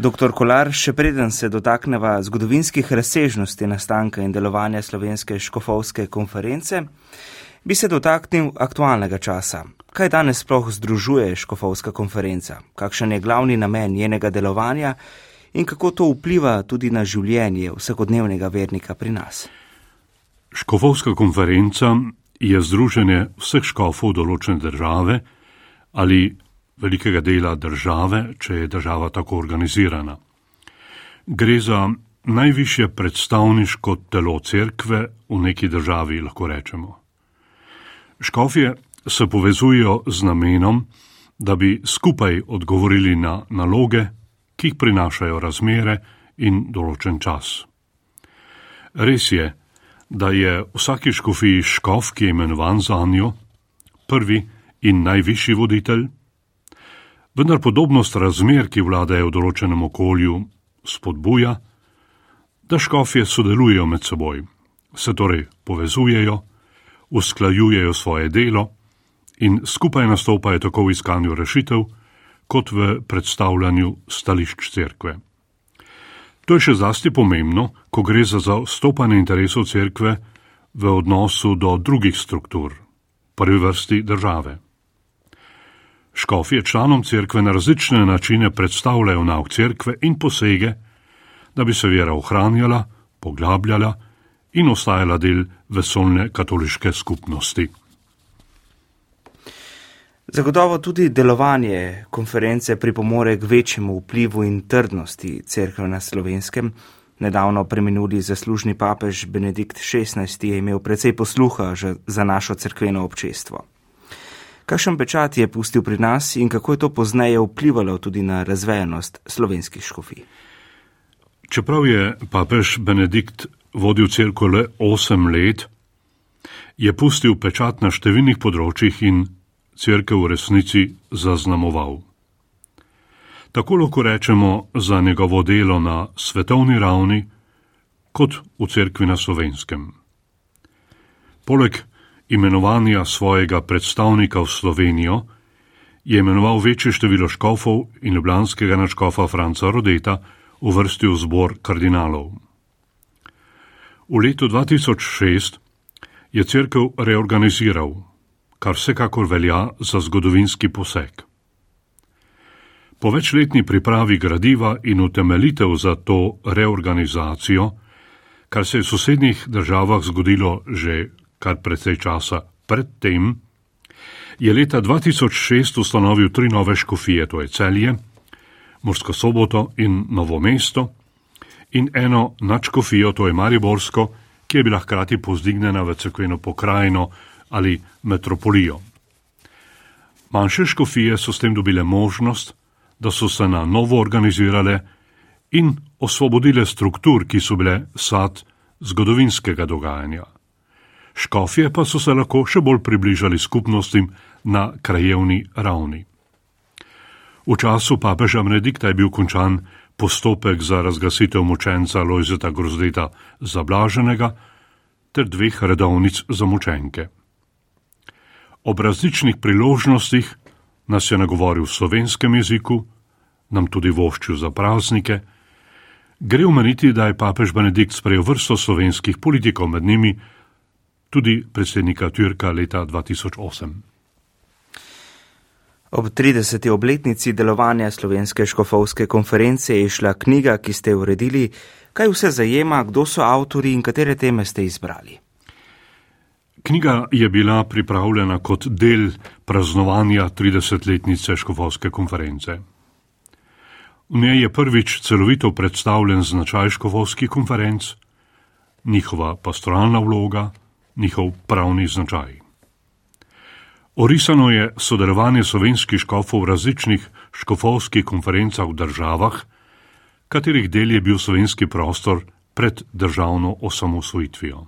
Doktor Kolar, še preden se dotakneva zgodovinskih razsežnosti nastanka in delovanja slovenske škofovske konference, bi se dotaknil aktualnega časa. Kaj danes sploh združuje škofovska konferenca? Kakšen je glavni namen njenega delovanja in kako to vpliva tudi na življenje vsakodnevnega vernika pri nas? Škofovska konferenca je združenje vseh škofov določene države ali velikega dela države, če je država tako organizirana. Gre za najvišje predstavniško telo cerkve v neki državi, lahko rečemo. Škofje se povezujejo z namenom, da bi skupaj odgovorili na naloge, ki jih prinašajo razmere in določen čas. Res je, da je vsaki škofiji škof, ki je imenovan za njo, prvi in najvišji voditelj, vendar podobnost razmer, ki vladajo v določenem okolju, spodbuja, da škofje sodelujejo med seboj, se torej povezujejo, usklajujejo svoje delo in skupaj nastopajo tako v iskanju rešitev, kot v predstavljanju stališč cerkve. To je še zlasti pomembno, ko gre za zastopanje interesov cerkve v odnosu do drugih struktur, prvi vrsti države. Škofje članom cerkve na različne načine predstavljajo nauk cerkve in posege, da bi se vera ohranjala, poglabljala in ostajala del vesolne katoliške skupnosti. Zagotovo tudi delovanje konference pripomore k večjemu vplivu in trdnosti cerkve na slovenskem. Nedavno preminuli zaslužni papež Benedikt XVI je imel precej posluha za našo cerkveno občestvo. Kakšen pečat je pustil pri nas in kako je to pozneje vplivalo tudi na razvejenost slovenskih škofij? Čeprav je papež Benedikt vodil crkvo le osem let, je pustil pečat na številnih področjih in crkve v resnici zaznamoval. Tako lahko rečemo za njegovo delo na svetovni ravni, kot v crkvi na slovenskem. Poleg imenovanja svojega predstavnika v Slovenijo, je imenoval večje število škofov in ljubljanskega načkofa Franca Rodeta uvrstil zbor kardinalov. V letu 2006 je crkv reorganiziral, kar vsekakor velja za zgodovinski poseg. Po večletni pripravi gradiva in utemeljitev za to reorganizacijo, kar se je v sosednjih državah zgodilo že kar precej časa predtem, je leta 2006 ustanovil tri nove škofije, to je celje, Morsko soboto in Novo mesto, in eno nadškofijo, to je Mariborsko, ki je bila hkrati pozdignjena v cekveno pokrajino ali metropolijo. Manjše škofije so s tem dobile možnost, da so se na novo organizirale in osvobodile struktur, ki so bile sad zgodovinskega dogajanja škofje pa so se lahko še bolj približali skupnostim na krajevni ravni. V času papeža Benedikta je bil končan postopek za razglasitev močenca Lojzeta Grozdeta zablaženega ter dveh redovnic za močenke. Ob različnih priložnostih nas je nagovoril v slovenskem jeziku, nam tudi voščil za praznike, gre omeniti, da je papež Benedikt sprejel vrsto slovenskih politikov med njimi, tudi predsednika Türka leta 2008. Ob 30. obletnici delovanja Slovenske škofovske konference je išla knjiga, ki ste jo uredili. Kaj vse zajema, kdo so avtori in katere teme ste izbrali? Knjiga je bila pripravljena kot del praznovanja 30-letnice škofovske konference. V njej je prvič celovito predstavljen značaj škofovskih konferenc, njihova pastoralna vloga, njihov pravni značaj. Orisano je sodelovanje slovenskih škofov v različnih škofovskih konferencah v državah, katerih del je bil slovenski prostor pred državno osamosvojitvijo.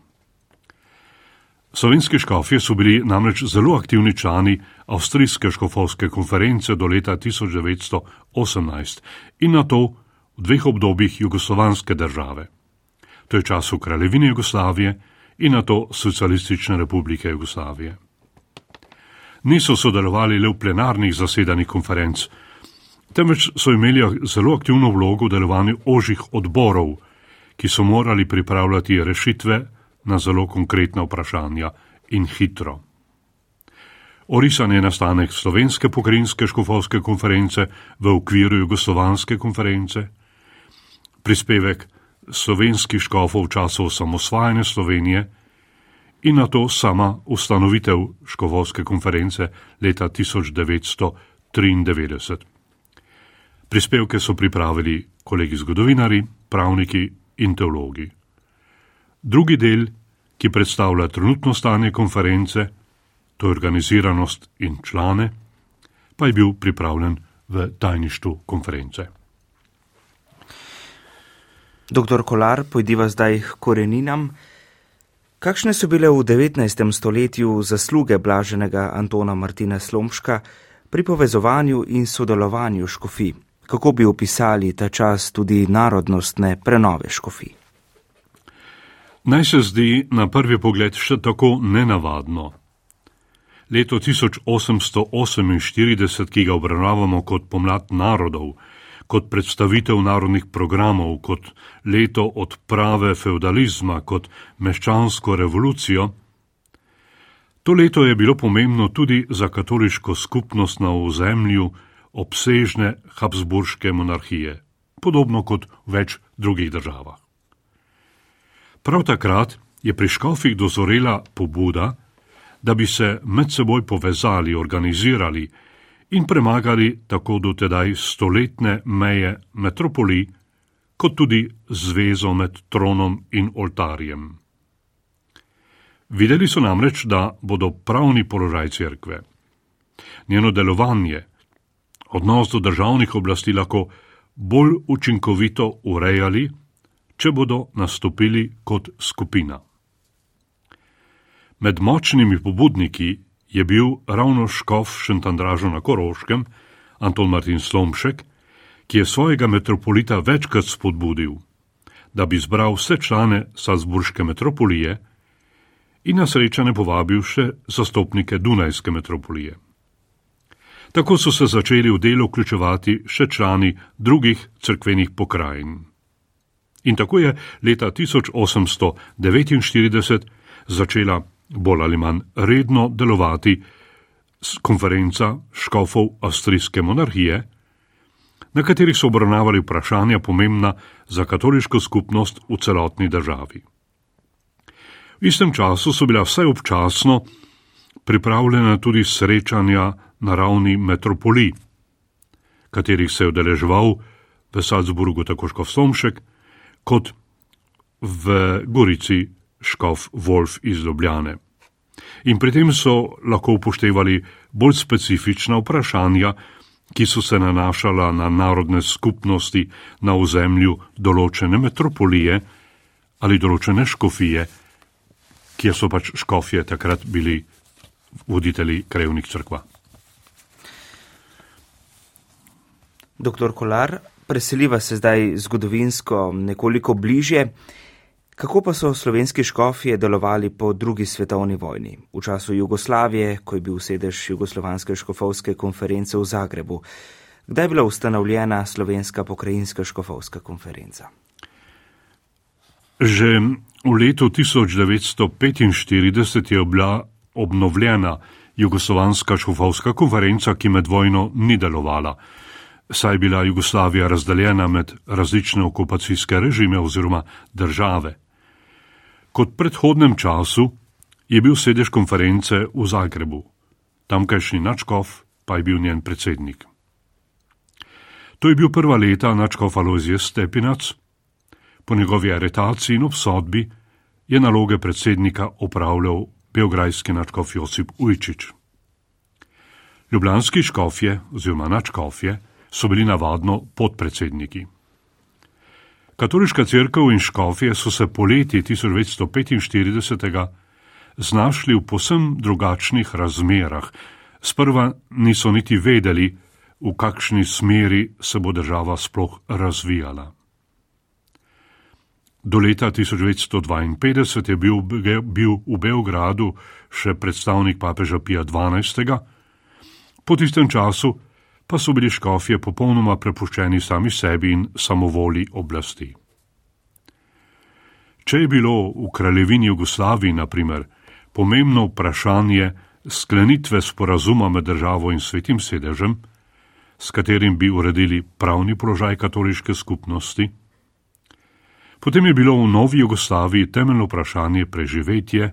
Slovenski škofje so bili namreč zelo aktivni člani Avstrijske škofovske konference do leta 1918 in na to v dveh obdobjih jugoslovanske države. To je času kraljevine Jugoslavije in na to Socialistične republike Jugoslavije. Niso sodelovali le v plenarnih zasedanjih konferenc, temveč so imeli zelo aktivno vlogo v delovanju ožjih odborov, ki so morali pripravljati rešitve na zelo konkretna vprašanja in hitro. Orisan je nastanek slovenske pokrinjske škofovske konference v okviru jugoslovanske konference, prispevek slovenskih škofov v času osamosvajanja Slovenije in na to sama ustanovitev škofovske konference leta 1993. Prispevke so pripravili kolegi zgodovinari, pravniki in teologi. Drugi del, ki predstavlja trenutno stanje konference, to je organiziranost in člane, pa je bil pripravljen v tajništvu konference. Doktor Kolar, pojdiva zdaj k koreninam. Kakšne so bile v 19. stoletju zasluge blaženega Antona Martina Slomška pri povezovanju in sodelovanju škofi? Kako bi opisali ta čas tudi narodnostne prenove škofi? Naj se zdi na prvi pogled še tako nenavadno. Leto 1848, ki ga obravnavamo kot pomlad narodov, kot predstavitev narodnih programov, kot leto odprave feudalizma, kot meščansko revolucijo. To leto je bilo pomembno tudi za katoliško skupnost na ozemlju obsežne Habsburške monarhije, podobno kot v več drugih državah. Prav takrat je pri škofih dozorela pobuda, da bi se med seboj povezali, organizirali in premagali tako do tedaj stoletne meje metropoli, kot tudi zvezo med tronom in oltarjem. Videli so namreč, da bodo pravni položaj cerkve, njeno delovanje, odnos do državnih oblasti lahko bolj učinkovito urejali, če bodo nastopili kot skupina. Med močnimi pobudniki je bil ravno škof Šentandražo na Koroškem, Anton Martin Slomšek, ki je svojega metropolita večkrat spodbudil, da bi zbral vse člane Salzburške metropolije in na srečanje povabil še zastopnike Dunajske metropolije. Tako so se začeli v delo vključevati še člani drugih crkvenih pokrajin. In tako je leta 1849 začela bolj ali manj redno delovati konferenca škofov avstrijske monarhije, na kateri so obravnavali vprašanja pomembna za katoliško skupnost v celotni državi. V istem času so bila vsaj občasno pripravljena tudi srečanja na ravni metropoli, katerih se je udeleževal v Salzburgu tako škof Somšek kot v Gorici škof Wolf iz Ljubljane. In pri tem so lahko upoštevali bolj specifična vprašanja, ki so se nanašala na narodne skupnosti na ozemlju določene metropolije ali določene škofije, kjer so pač škofije takrat bili voditelji krajovnih crkva. Doktor Kolar, preseliva se zdaj zgodovinsko nekoliko bližje. Kako pa so slovenski škofje delovali po drugi svetovni vojni, v času Jugoslavije, ko je bil sedež Jugoslovanske škofovske konference v Zagrebu? Kdaj je bila ustanovljena slovenska pokrajinska škofovska konferenca? Že v letu 1945 je bila obnovljena Jugoslovanska škofovska konferenca, ki med vojno ni delovala saj je bila Jugoslavija razdeljena med različne okupacijske režime oziroma države. Kot predhodnem času je bil sedež konference v Zagrebu, tamkajšnji načkov pa je bil njen predsednik. To je bil prva leta načkov Alozije Stepinac. Po njegovi aretaciji in obsodbi je naloge predsednika opravljal beograjski načkov Josip Ujčič. Ljubljanski škofje oziroma načkofje so bili navadno podpredsedniki. Katoliška crkva in škofje so se poleti 1945. znašli v posem drugačnih razmerah. Sprva niso niti vedeli, v kakšni smeri se bo država sploh razvijala. Do leta 1952 je bil, bil v Beogradu še predstavnik papeža Pija XII., po tistem času pa so bili škofje popolnoma prepuščeni sami sebi in samovoli oblasti. Če je bilo v kraljevini Jugoslaviji, na primer, pomembno vprašanje sklenitve sporazuma med državo in svetim sedežem, s katerim bi uredili pravni položaj katoliške skupnosti, potem je bilo v Novi Jugoslaviji temeljno vprašanje preživetje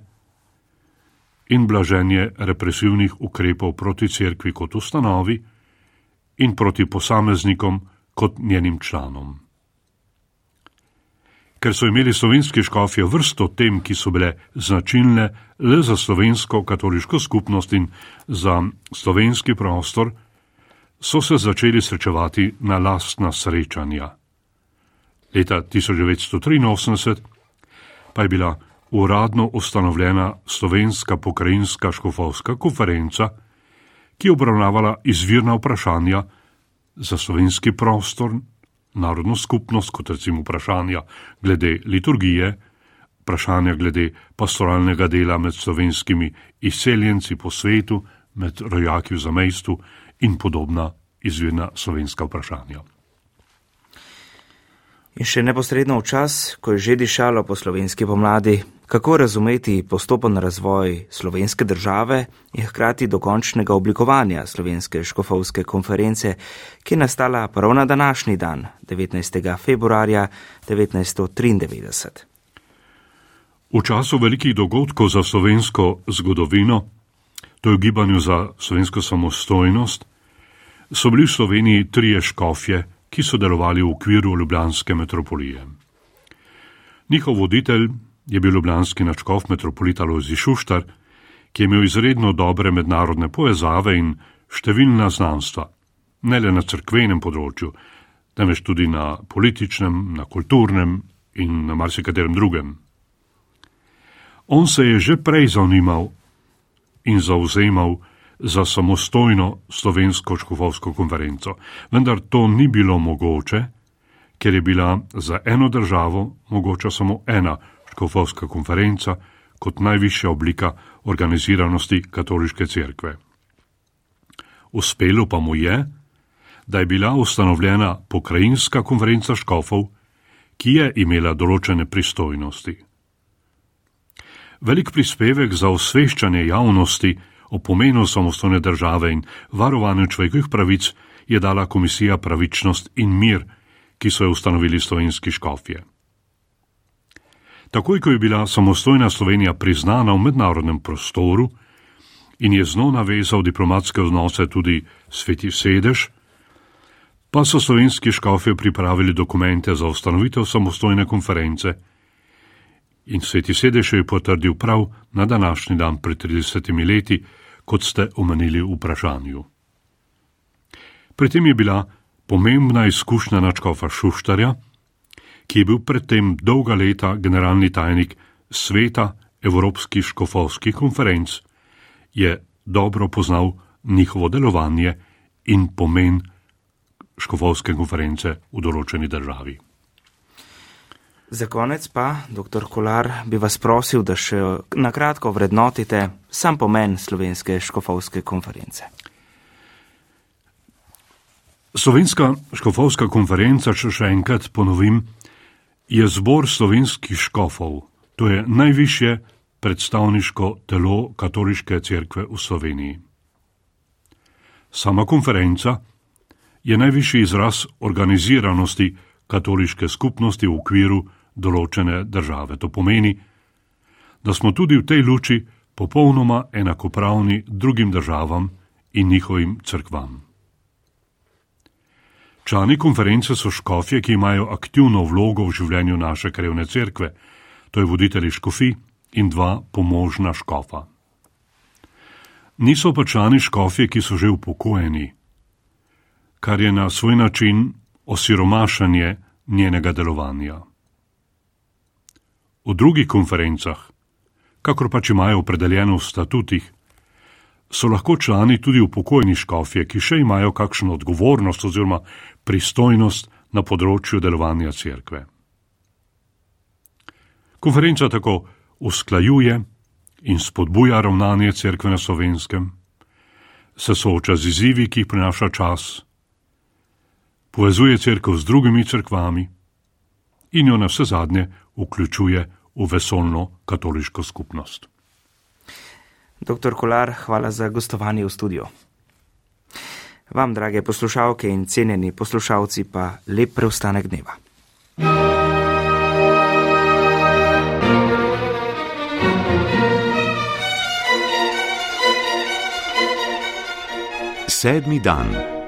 in blaženje represivnih ukrepov proti cerkvi kot ustanovi in proti posameznikom kot njenim članom ker so imeli slovenski škofje vrsto tem, ki so bile značilne le za slovensko katoliško skupnost in za slovenski prostor, so se začeli srečevati na lastna srečanja. Leta 1983 pa je bila uradno ustanovljena slovenska pokrajinska škofovska konferenca, ki je obravnavala izvirna vprašanja za slovenski prostor narodno skupnost, kot recimo vprašanja glede liturgije, vprašanja glede pastoralnega dela med slovenskimi izseljenci po svetu, med rojaki v zamejstvu in podobna izvirna slovenska vprašanja. In še neposredno v čas, ko je že dišalo po slovenski pomladi, kako razumeti postopen razvoj slovenske države in hkrati dokončnega oblikovanja slovenske škofovske konference, ki je nastala prav na današnji dan, 19. februarja 1993. V času velikih dogodkov za slovensko zgodovino, to je v gibanju za slovensko samostojnost, so bili v Sloveniji trije škofje, ki so delovali v okviru Ljubljanske metropolije. Njihov voditelj je bil ljubljanski načkov metropolita Lozi Šuštar, ki je imel izredno dobre mednarodne povezave in številna znanstva, ne le na crkvenem področju, temveč tudi na političnem, na kulturnem in na marsikaterem drugem. On se je že prej zanimal in zauzemal za samostojno slovensko škofovsko konferenco, vendar to ni bilo mogoče, ker je bila za eno državo mogoča samo ena škofovska konferenca kot najvišja oblika organiziranosti katoliške cerkve. Uspelo pa mu je, da je bila ustanovljena pokrajinska konferenca škofov, ki je imela določene pristojnosti. Velik prispevek za osveščanje javnosti o pomenu samostojne države in varovanju človekovih pravic je dala Komisija Pravičnost in mir, ki so jo ustanovili slovenski škofje. Takoj, ko je bila samostojna Slovenija priznana v mednarodnem prostoru in je znova navezal diplomatske odnose tudi sveti sedež, pa so slovenski škofje pripravili dokumente za ustanovitev samostojne konference in sveti sedež je potrdil prav na današnji dan pred 30 leti, kot ste omenili v vprašanju. Pri tem je bila pomembna izkušnja načkofa Šuštarja, ki je bil predtem dolga leta generalni tajnik sveta Evropskih škofovskih konferenc, je dobro poznal njihovo delovanje in pomen škofovske konference v določeni državi. Za konec pa, dr. Kolar, bi vas prosil, da še na kratko vrednotite sam pomen slovenske škofovske konference. Slovenska škofovska konferenca, če še enkrat ponovim, je zbor slovenskih škofov, to je najvišje predstavniško telo katoliške cerkve v Sloveniji. Sama konferenca je najvišji izraz organiziranosti katoliške skupnosti v okviru določene države. To pomeni, da smo tudi v tej luči popolnoma enakopravni drugim državam in njihovim crkvam. Člani konference so škofje, ki imajo aktivno vlogo v življenju naše krevne cerkve, to je voditelji škofi in dva pomožna škofa. Niso pa člani škofje, ki so že upokojeni, kar je na svoj način osiromašanje njenega delovanja. V drugih konferencah, kakor pač imajo opredeljeno v statutih, so lahko člani tudi upokojeni škofje, ki še imajo kakšno odgovornost oziroma pristojnost na področju delovanja cerkve. Konferenca tako usklajuje in spodbuja ravnanje cerkve na slovenskem, se sooča z izzivi, ki jih prinaša čas, povezuje crkvo z drugimi crkvami in jo na vse zadnje vključuje v vesolno katoliško skupnost. Doktor Kolar, hvala za gostovanje v studiu. Vam, drage poslušalke in cenjeni poslušalci, pa lep preostanek dneva. Sedmi dan.